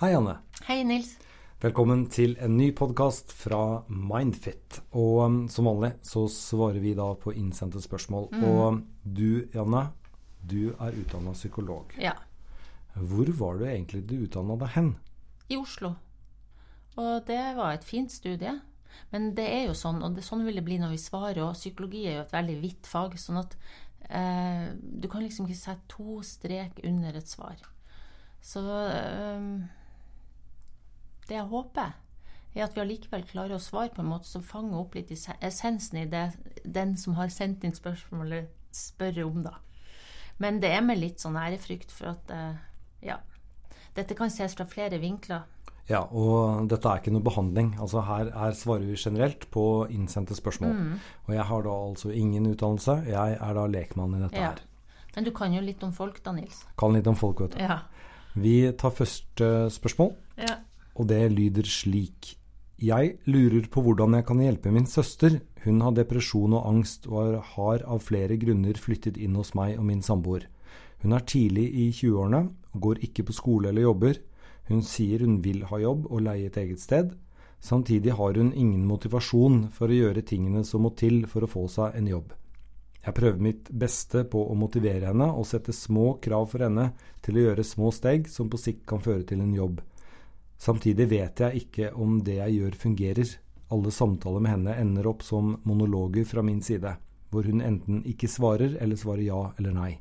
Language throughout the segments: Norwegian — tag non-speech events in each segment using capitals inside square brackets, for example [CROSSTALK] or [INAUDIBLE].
Hei, Anne. Hei, Nils. Velkommen til en ny podkast fra Mindfit. Og um, som vanlig så svarer vi da på innsendte spørsmål. Mm. Og um, du, Janne, du er utdanna psykolog. Ja. Hvor var du egentlig du utdanna deg hen? I Oslo. Og det var et fint studie. Men det er jo sånn, og det, sånn vil det bli når vi svarer, og psykologi er jo et veldig vidt fag. sånn at eh, du kan liksom ikke sette to strek under et svar. Så eh, det jeg håper, er at vi allikevel klarer å svare på en måte som fanger opp litt essensen i det den som har sendt inn spørsmålet, spør om, da. Men det er med litt sånn ærefrykt, for at eh, ja. Dette kan ses fra flere vinkler. Ja, og dette er ikke noe behandling. Altså her, her svarer vi generelt på innsendte spørsmål. Mm. Og jeg har da altså ingen utdannelse. Jeg er da lekmann i dette Ja. her. Men du kan jo litt om folk da, Nils. Kan litt om folk, vet du. Ja. Vi tar første spørsmål. ja. Og det lyder slik. Jeg lurer på hvordan jeg kan hjelpe min søster. Hun har depresjon og angst og har- av flere grunner flyttet inn hos meg og min samboer. Hun er tidlig i 20-årene og går ikke på skole eller jobber. Hun sier hun vil ha jobb og leie et eget sted. Samtidig har hun ingen motivasjon for å gjøre tingene som må til for å få seg en jobb. Jeg prøver mitt beste på å motivere henne og sette små krav for henne til å gjøre små steg som på sikt kan føre til en jobb. Samtidig vet jeg ikke om det jeg gjør fungerer. Alle samtaler med henne ender opp som monologer fra min side, hvor hun enten ikke svarer eller svarer ja eller nei.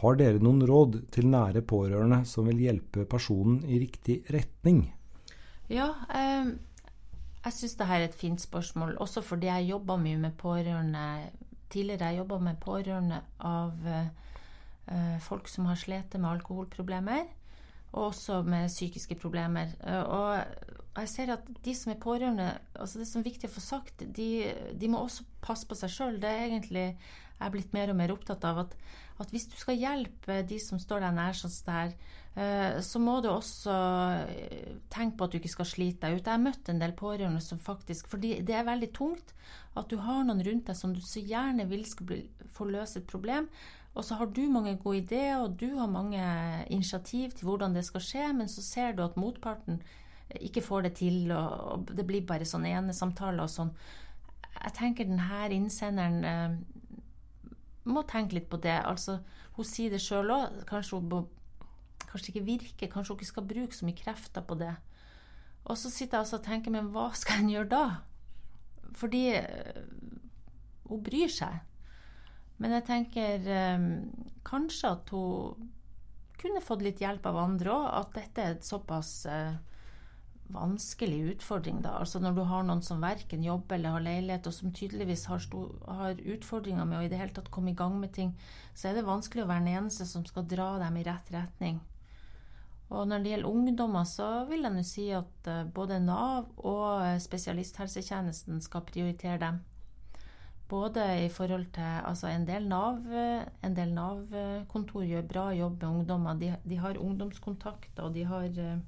Har dere noen råd til nære pårørende som vil hjelpe personen i riktig retning? Ja, eh, jeg syns dette er et fint spørsmål, også fordi jeg jobba mye med pårørende Tidligere jeg jobba med pårørende av eh, folk som har slitt med alkoholproblemer, og også med psykiske problemer. Eh, og jeg ser at de som er pårørende, altså det som er viktig å få sagt, de, de må også passe på seg sjøl. Det er egentlig jeg er blitt mer og mer opptatt av at, at hvis du skal hjelpe de som står deg nær sånn her, eh, så må du også eh, tenke på at du ikke skal slite deg ut. Jeg har møtt en del pårørende som faktisk For det er veldig tungt at du har noen rundt deg som du så gjerne vil skal bli, få løse et problem. Og så har du mange gode ideer, og du har mange initiativ til hvordan det skal skje, men så ser du at motparten ikke får det til, og, det blir bare sånn enesamtaler og sånn. Jeg tenker denne innsenderen eh, må tenke litt på det. Altså, hun sier det sjøl òg. Kanskje hun kanskje ikke virker, kanskje hun ikke skal bruke så mye krefter på det. Og så sitter jeg altså og tenker, men hva skal en gjøre da? Fordi eh, hun bryr seg. Men jeg tenker eh, kanskje at hun kunne fått litt hjelp av andre òg. At dette er et såpass eh, vanskelig utfordring, da. Altså når du har noen som verken jobber eller har leilighet, og som tydeligvis har, stor, har utfordringer med å i det hele tatt komme i gang med ting, så er det vanskelig å være den eneste som skal dra dem i rett retning. Og når det gjelder ungdommer, så vil jeg nå si at eh, både Nav og eh, spesialisthelsetjenesten skal prioritere dem. Både i forhold til Altså, en del Nav-kontor NAV gjør bra jobb med ungdommer. De, de har ungdomskontakter, og de har uh,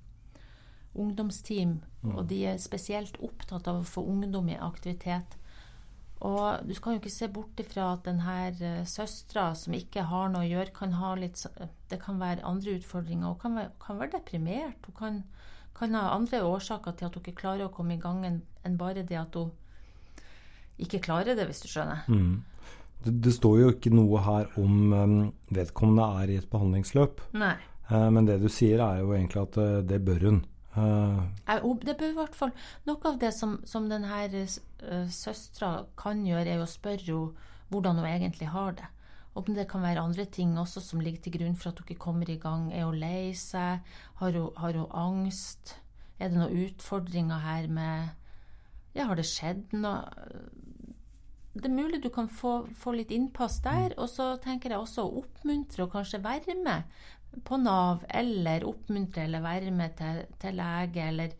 ungdomsteam. Og de er spesielt opptatt av å få ungdom i aktivitet. Og du kan jo ikke se bort ifra at denne søstera som ikke har noe å gjøre, kan ha litt Det kan være andre utfordringer. Hun kan være, kan være deprimert. Hun kan, kan ha andre årsaker til at hun ikke klarer å komme i gang, enn bare det at hun ikke klarer det, hvis du skjønner. Det, det står jo ikke noe her om um, vedkommende er i et behandlingsløp. Nei. Eh, men det du sier er jo egentlig at eh, det bør hun. Eh, Det bør i hvert fall Noe av det som, som denne søstera kan gjøre, er å spørre henne hvordan hun egentlig har det. Om det kan være andre ting også som ligger til grunn for at hun ikke kommer i gang. Er hun lei seg? Har hun, har hun angst? Er det noen utfordringer her med Ja, har det skjedd noe? Det er mulig du kan få, få litt innpass der. Og så tenker jeg også å oppmuntre og kanskje være med på Nav, eller oppmuntre eller være med til, til lege, eller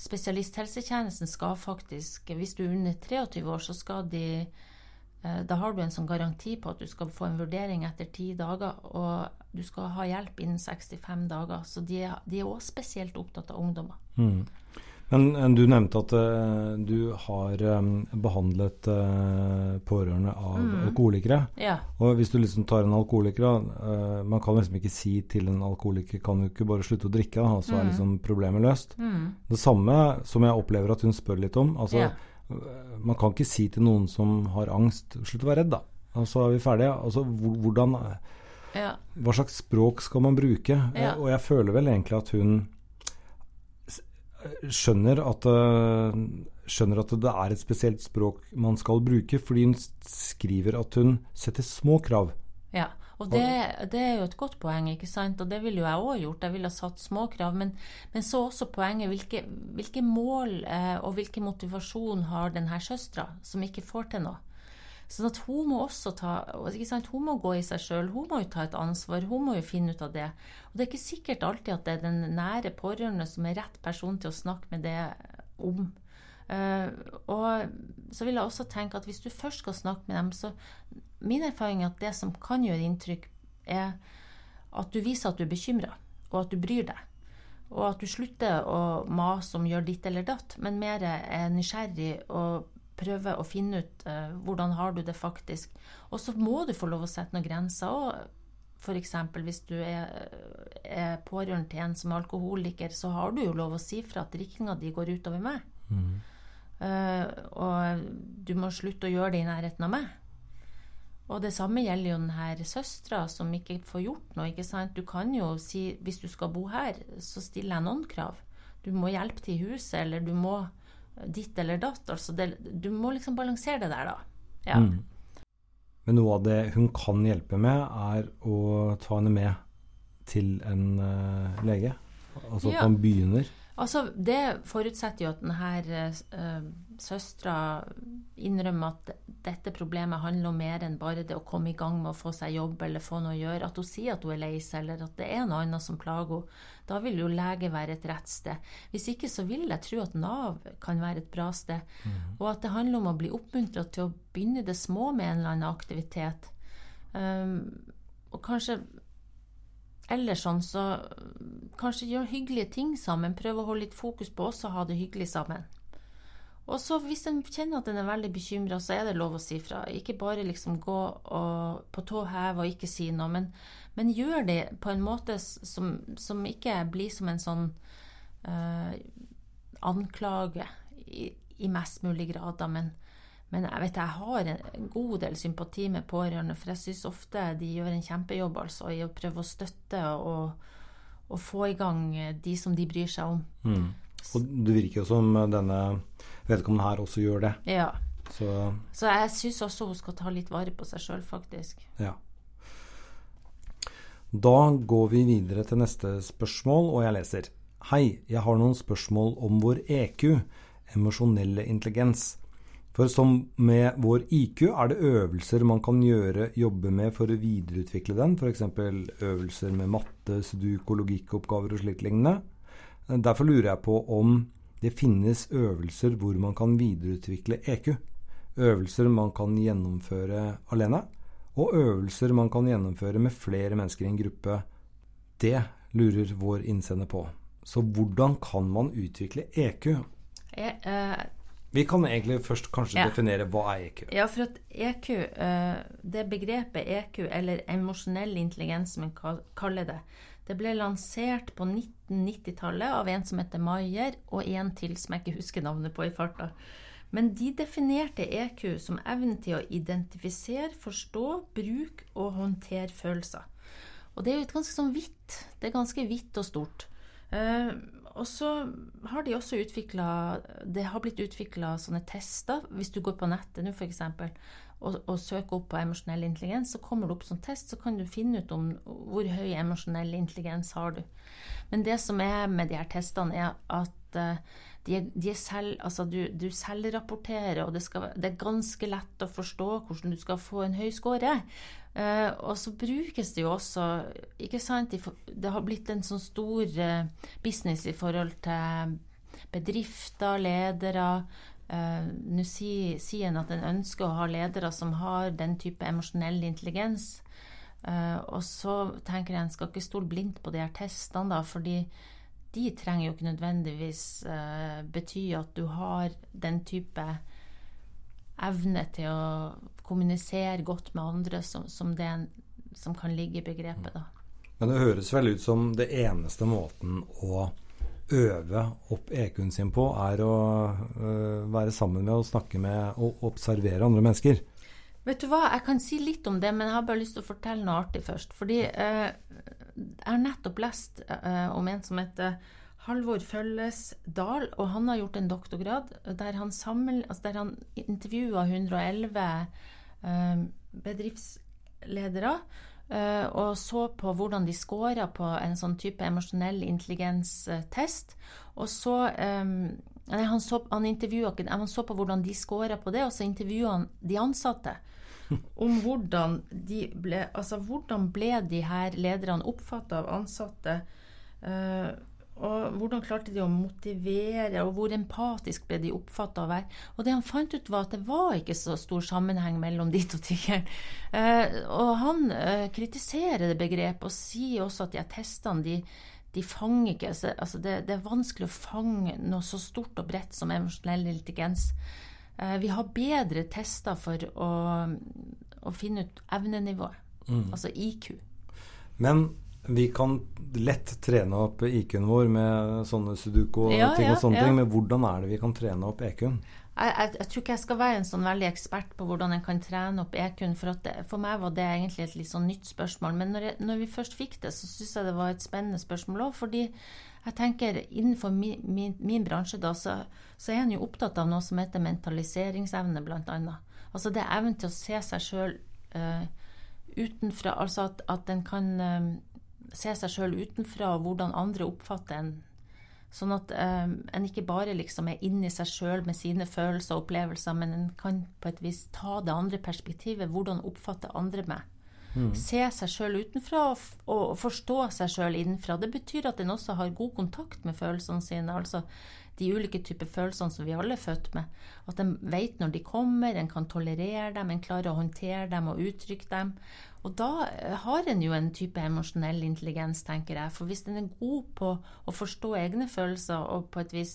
spesialisthelsetjenesten skal faktisk Hvis du er under 23 år, så skal de eh, Da har du en sånn garanti på at du skal få en vurdering etter ti dager, og du skal ha hjelp innen 65 dager. Så de, er- de er også spesielt opptatt av ungdommer. Men eh, du nevnte at uh, du har um, behandlet uh, pårørende av mm. alkoholikere. Ja. Og hvis du liksom tar en alkoholiker uh, Man kan liksom ikke si til en alkoholiker kan du ikke bare slutte å drikke, da, så mm. er liksom problemet løst. Mm. Det samme som jeg opplever at hun spør litt om. altså ja. Man kan ikke si til noen som har angst slutt å være redd, da. Og så er vi ferdige. Altså, hvordan ja. Hva slags språk skal man bruke? Og jeg føler vel egentlig at hun skjønner at, eh, skjønner at det er et spesielt språk man skal bruke, fordi hun skriver at hun setter små krav. Ja, og det, det er jo et godt poeng, ikke sant? og det ville jo jeg òg gjort. Jeg ville ha satt små krav. Men, men så også poenget hvilke, hvilke mål eh, og hvilken motivasjon har denne søstera som ikke får til noe? Sånn at hun må også ta Hun må gå i seg sjøl. Hun må jo ta et ansvar. Hun må jo finne ut av det. Og det er ikke sikkert alltid at det er den nære pårørende som er rett person til å snakke med det om. Uh, og så vil jeg også tenke at hvis du først skal snakke med dem, så Min erfaring er at det som kan gjøre inntrykk, er at du viser at du er bekymra, og at du bryr deg. Og at du slutter å mase om gjør ditt eller datt, men mer er nysgjerrig og prøve å finne ut eh, hvordan har du det faktisk. Og så må du få lov å sette noen grenser. og F.eks. hvis du er, er, pårørende til en som er alkoholiker, så har du jo lov å si fra at drikkinga di går utover meg. Mm. Uh, og du må slutte å gjøre det i nærheten av meg. Og det samme gjelder jo denne søstera som ikke får gjort noe. ikke sant? Du kan jo si hvis du skal bo her, så stiller jeg noen krav. Du må hjelpe til i huset, eller du må ditt eller datt. Altså det, du må liksom balansere det der, da. Ja. Mm. Men noe av det hun kan hjelpe med, er å ta henne med til en uh, lege. Altså at man begynner. Altså, det forutsetter jo at denne uh, søstera innrømmer at dette problemet handler om mer enn bare det å komme i gang med å få seg jobb eller få noe å gjøre. At hun sier at hun er lei seg, eller at det er noe annet som plager henne. Da vil jo lege være et rett sted. Hvis ikke så vil jeg tro at Nav kan være et bra sted. Mm. Og at det handler om å bli oppmuntra til å begynne det små med en eller annen aktivitet. Um, og kanskje ellers sånn, så kanskje gjør hyggelige ting sammen. Prøv å holde litt fokus på også å ha det hyggelig sammen. Og så hvis en kjenner at en er veldig bekymra, så er det lov å si fra. Ikke bare liksom gå og, på tå hev og ikke si noe, men, men, gjør det på en måte som, som ikke blir som en sånn uh, anklage i, i, mest mulig grad. Da. Men, men jeg vet jeg har en god del sympati med pårørende, for jeg syns ofte de gjør en kjempejobb altså, i å prøve å støtte og, og få i gang de som de bryr seg om. Mm. Og det virker jo som denne vedkommende her også gjør det. Ja. Så, Så jeg syns også hun skal ta litt vare på seg sjøl, faktisk. Ja. Da går vi videre til neste spørsmål, og jeg leser. Hei, jeg har noen spørsmål om vår EQ, emosjonelle intelligens. For som med vår IQ er det øvelser man kan gjøre, jobbe med for å videreutvikle den, f.eks. øvelser med matte, sudoku, logikkoppgaver og slikt lignende. Derfor lurer jeg på om det finnes øvelser hvor man kan videreutvikle EQ. Øvelser man kan gjennomføre alene, og øvelser man kan gjennomføre med flere mennesker i en gruppe. Det lurer vår innsender på. Så hvordan kan man utvikle EQ? Jeg, uh, vi kan egentlig først kanskje ja. definere hva er EQ. Ja, for at EQ, uh, det begrepet EQ, eller emosjonell intelligens som en kaller det, det ble lansert på 1990-tallet av en som heter Maier, og en til som jeg ikke husker navnet på i farta. Men de definerte EQ som evnen til å identifisere, forstå, bruke og håndtere følelser. Og det er jo et ganske sånn vidt. Det er ganske vidt og stort. Uh, og så har de også utvikla Det har blitt utvikla sånne tester. Hvis du går på nettet nå, f.eks og, og søker opp på emosjonell intelligens, så kommer det opp som test, så kan du finne ut om hvor høy emosjonell intelligens har du. Men det som er med de her testene, er at uh, de er, de er selv, altså du, du selvrapporterer, og det, skal, det, er ganske lett å forstå hvordan du skal få en høy score. Uh, og så brukes det jo også ikke sant, Det har blitt en sånn stor uh, business i forhold til bedrifter, ledere, Uh, Nå sier, sier en at en ønsker å ha ledere som har den type emosjonell intelligens. Uh, og så tenker jeg en skal ikke stole blindt på de her testene, da, fordi de trenger jo ikke nødvendigvis uh, bety at du har den type evne til å kommunisere godt med andre som, som, det, som kan ligge i begrepet. da. Men det høres vel ut som det eneste måten å øve opp EQ-en sin på, er å uh, være sammen med og snakke med og observere andre mennesker. Vet du hva, jeg kan si litt om det, men jeg har bare lyst til å fortelle noe artig først. Fordi eh, jeg har nettopp lest eh, om en som heter Halvor Følles Dahl, og han har gjort en doktorgrad der han, sammen, altså han intervjua 111 bedriftsledere Eh, og så på hvordan de scora på en sånn type emosjonell intelligens-test. Og så um, nei, han, så, han, han så på hvordan de scora på det, og så intervjua han de ansatte. [LAUGHS] Om hvordan de ble Altså hvordan ble de her lederne oppfatta av ansatte? Uh, og hvordan klarte de å motivere, og hvor empatisk ble de oppfatta å være. Og det han fant ut, var at det var ikke så stor sammenheng mellom de to tingene. Eh, og han eh, kritiserer det begrepet og sier også at de testene de, de fanger ikke altså det, det, er vanskelig å fange noe så stort og bredt som emosjonell intelligens. Eh, vi har bedre tester for å, å finne ut evnenivået, mm. altså IQ. Men vi kan lett trene opp IQ-en vår med sånne sudoku-ting ja, ting og sånne ja. ting, men hvordan er det vi kan trene opp EQ-en? Jeg, jeg, tror ikke jeg skal være en sånn veldig ekspert på hvordan en kan trene opp EQ-en. For, det, for meg var det egentlig et litt sånn nytt spørsmål. Men når, jeg, når vi først fikk det, så syns jeg det var et spennende spørsmål òg. Fordi jeg tenker innenfor min, min, min bransje da, så, så, er en jo opptatt av noe som heter mentaliseringsevne, annet. Altså det evnen til å se seg sjøl uh, eh, utenfra. Altså at, at en kan uh, se seg sjøl utenfra, og hvordan andre oppfatter en. Sånn at um, en ikke bare liksom er inni seg sjøl med sine følelser og opplevelser, men en kan på et vis ta det andre perspektivet. Hvordan oppfatter andre meg? Mm. Se seg sjøl utenfra og, og, forstå seg sjøl innenfra. Det betyr at en også har god kontakt med følelsene sine. altså de ulike typer følelsene som vi alle er født med. At en vet når de kommer, en kan tolerere dem, en klarer å håndtere dem og uttrykke dem. Og da eh, har en jo en type emosjonell intelligens, tenker jeg. For hvis en er god på å forstå egne følelser og på et vis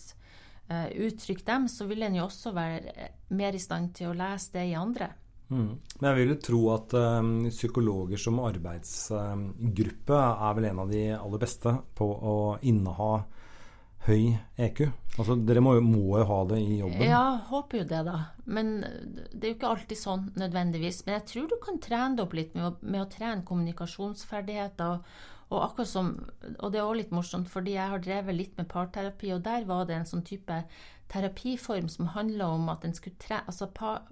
uh, uttrykke dem, så vil en jo også være eh, mer i stand til å lese det i andre. Mm. Men jeg vil jo tro at um, psykologer som arbeidsgruppe er vel en av de aller beste på å inneha høy EQ? Altså, dere må, må, jo ha det i jobben? Ja, håper jo det, da. Men det er jo ikke alltid sånn nødvendigvis. Men jeg tror du kan trene det opp litt med å, med å trene kommunikasjonsferdigheter. Og, og, akkurat som, og det er òg litt morsomt, fordi jeg har drevet litt med parterapi, og der var det en sånn type terapiform som handla om at en skulle trene altså par,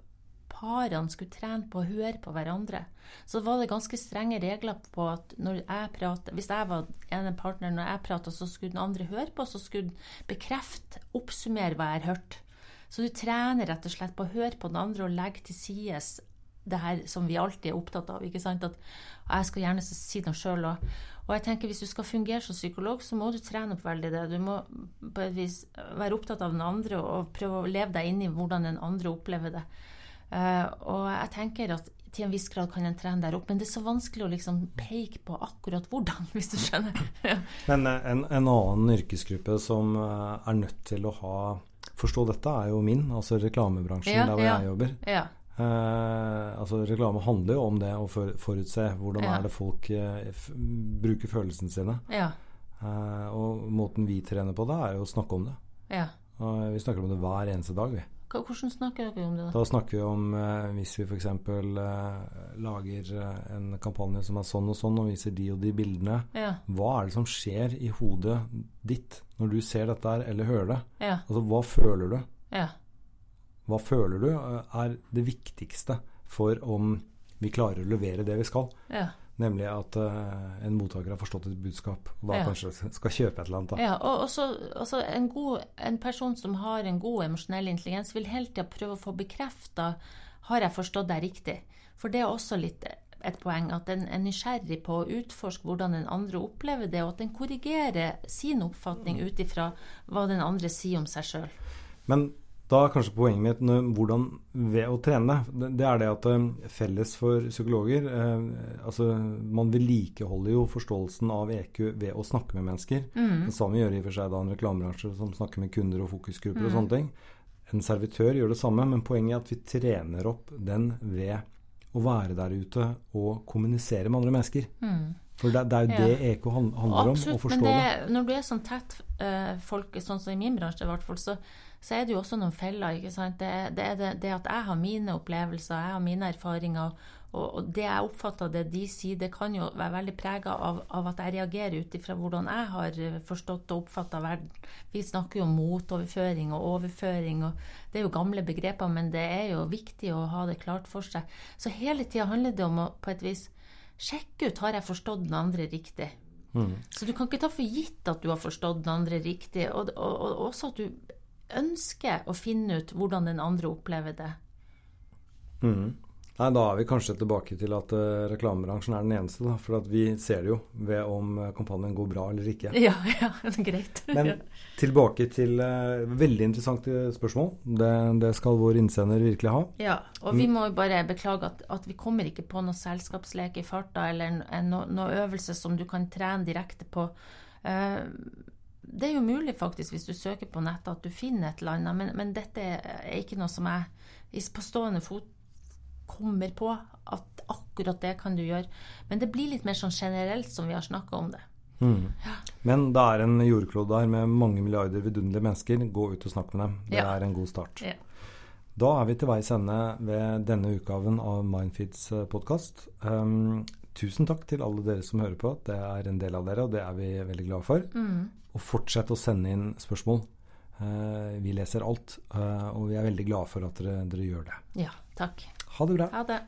parene skulle trene på å høre på hverandre. Så var det ganske strenge regler på at når jeg prater, hvis jeg var ene partner når jeg prata, så skulle den andre høre på, så skulle den bekrefte, oppsummere hva jeg har hørt. Så du trener rett og slett på å høre på den andre og legge til sides det her som vi alltid er opptatt av. ikke sant? At jeg skal gjerne si noe sjøl òg. Og jeg tenker hvis du skal fungere som psykolog, så må du trene opp veldig det. Du må på et vis være opptatt av den andre og prøve å leve deg inn i hvordan den andre opplever det. Uh, og jeg tenker at til en viss grad kan en trene der opp, men det er så vanskelig å liksom peke på akkurat hvordan, [LAUGHS] hvis du skjønner. ja. Men eh, en, en, annen yrkesgruppe som eh, er nødt til å ha Forstå dette er jo min, altså reklamebransjen, ja, der hvor ja. jeg jobber. Ja. Eh, altså Reklame handler jo om det å for, forutse hvordan er det folk eh, bruker følelsene sine. Eh, og måten vi trener på det, er jo å snakke om det. Vi snakker om det hver eneste dag, vi. Hvordan snakker dere om det? Da, da snakker vi om eh, hvis vi f.eks. Eh, lager eh, en kampanje som er sånn og sånn, og viser de og de bildene. Ja. Hva er det som skjer i hodet ditt når du ser dette her, eller hører det? Ja. Altså, hva føler du? Ja. Hva føler du eh, er det viktigste for om vi klarer å levere det vi skal? Ja. Nemlig at uh, en mottaker har forstått et budskap, og da ja. kanskje skal kjøpe et eller annet. Da. Ja, og også, også en, god, en, person som har en god emosjonell intelligens, vil hele tida prøve å få bekrefta har jeg forstått deg riktig. For det er også litt et poeng at en er nysgjerrig på å utforske hvordan den andre opplever det, og at en korrigerer sin oppfatning ut ifra hva den andre sier om seg sjøl. Men Da er kanskje poenget mitt når, hvordan ved å trene. Det, det er det at eh, felles for psykologer eh, altså Man vedlikeholder jo forståelsen av EQ ved å snakke med mennesker. Mm. Det samme gjør i og for seg da en reklamebransje som snakker med kunder og fokusgrupper og Mm. sånne ting. En servitør gjør det samme, men poenget er at vi trener opp den ved å være der ute og kommunisere med andre mennesker. Mm. For det, det er jo Ja. det EK handler handler om, å forstå men det, det. når du er sånn tett eh, folk, sånn som i min bransje i hvert fall, så, så er det jo også noen feller. ikke sant? Det, det er det, det at jeg har mine opplevelser, jeg har mine erfaringer, og, og det jeg oppfatter det de sier, det kan jo være veldig prega av, av at jeg reagerer ut ifra hvordan jeg har eh, forstått og oppfatta verden. Vi snakker jo om motoverføring og overføring, og det er jo gamle begreper, men det er jo viktig å ha det klart for seg. Så hele tida handler det om å på et vis sjekke ut har jeg forstått den andre riktig. Mm. Så du kan ikke ta for gitt at du har forstått den andre riktig, og, og, og også at du ønsker å finne ut hvordan den andre opplever det. Mm. Nei, Da er vi kanskje tilbake til at uh, reklamebransjen er den eneste. Da, for at vi ser det jo ved om uh, kampanjen går bra eller ikke. [LAUGHS] Ja, ja, greit. [LAUGHS] Men tilbake til uh, Veldig interessant eh, spørsmål. Det, det skal vår innsender virkelig ha. Ja, og vi må jo bare beklage at, at vi kommer ikke på noe selskapslek i farta, eller no, noe øvelse som du kan trene direkte på. Eh, det er jo mulig faktisk, hvis du søker på nettet, at du finner et eller annet, men, men dette er ikke noe som jeg på stående fot kommer på at akkurat det kan du gjøre. Men det blir litt mer sånn generelt som vi har snakka om det. Mm. Men det er en jordklode der med mange milliarder vidunderlige mennesker. Gå ut og snakk med dem. Det Ja. er en god start. Ja. Da er vi til veis ende ved denne utgaven av Mindfeeds podkast. Um, tusen takk til alle dere som hører på. Det er en del av dere, og det er vi veldig glade for. Mm. Og fortsett å sende inn spørsmål. Eh, vi leser alt, eh, og vi er veldig glade for at dere, dere gjør det. Ja, takk. Ha det bra. Ha det.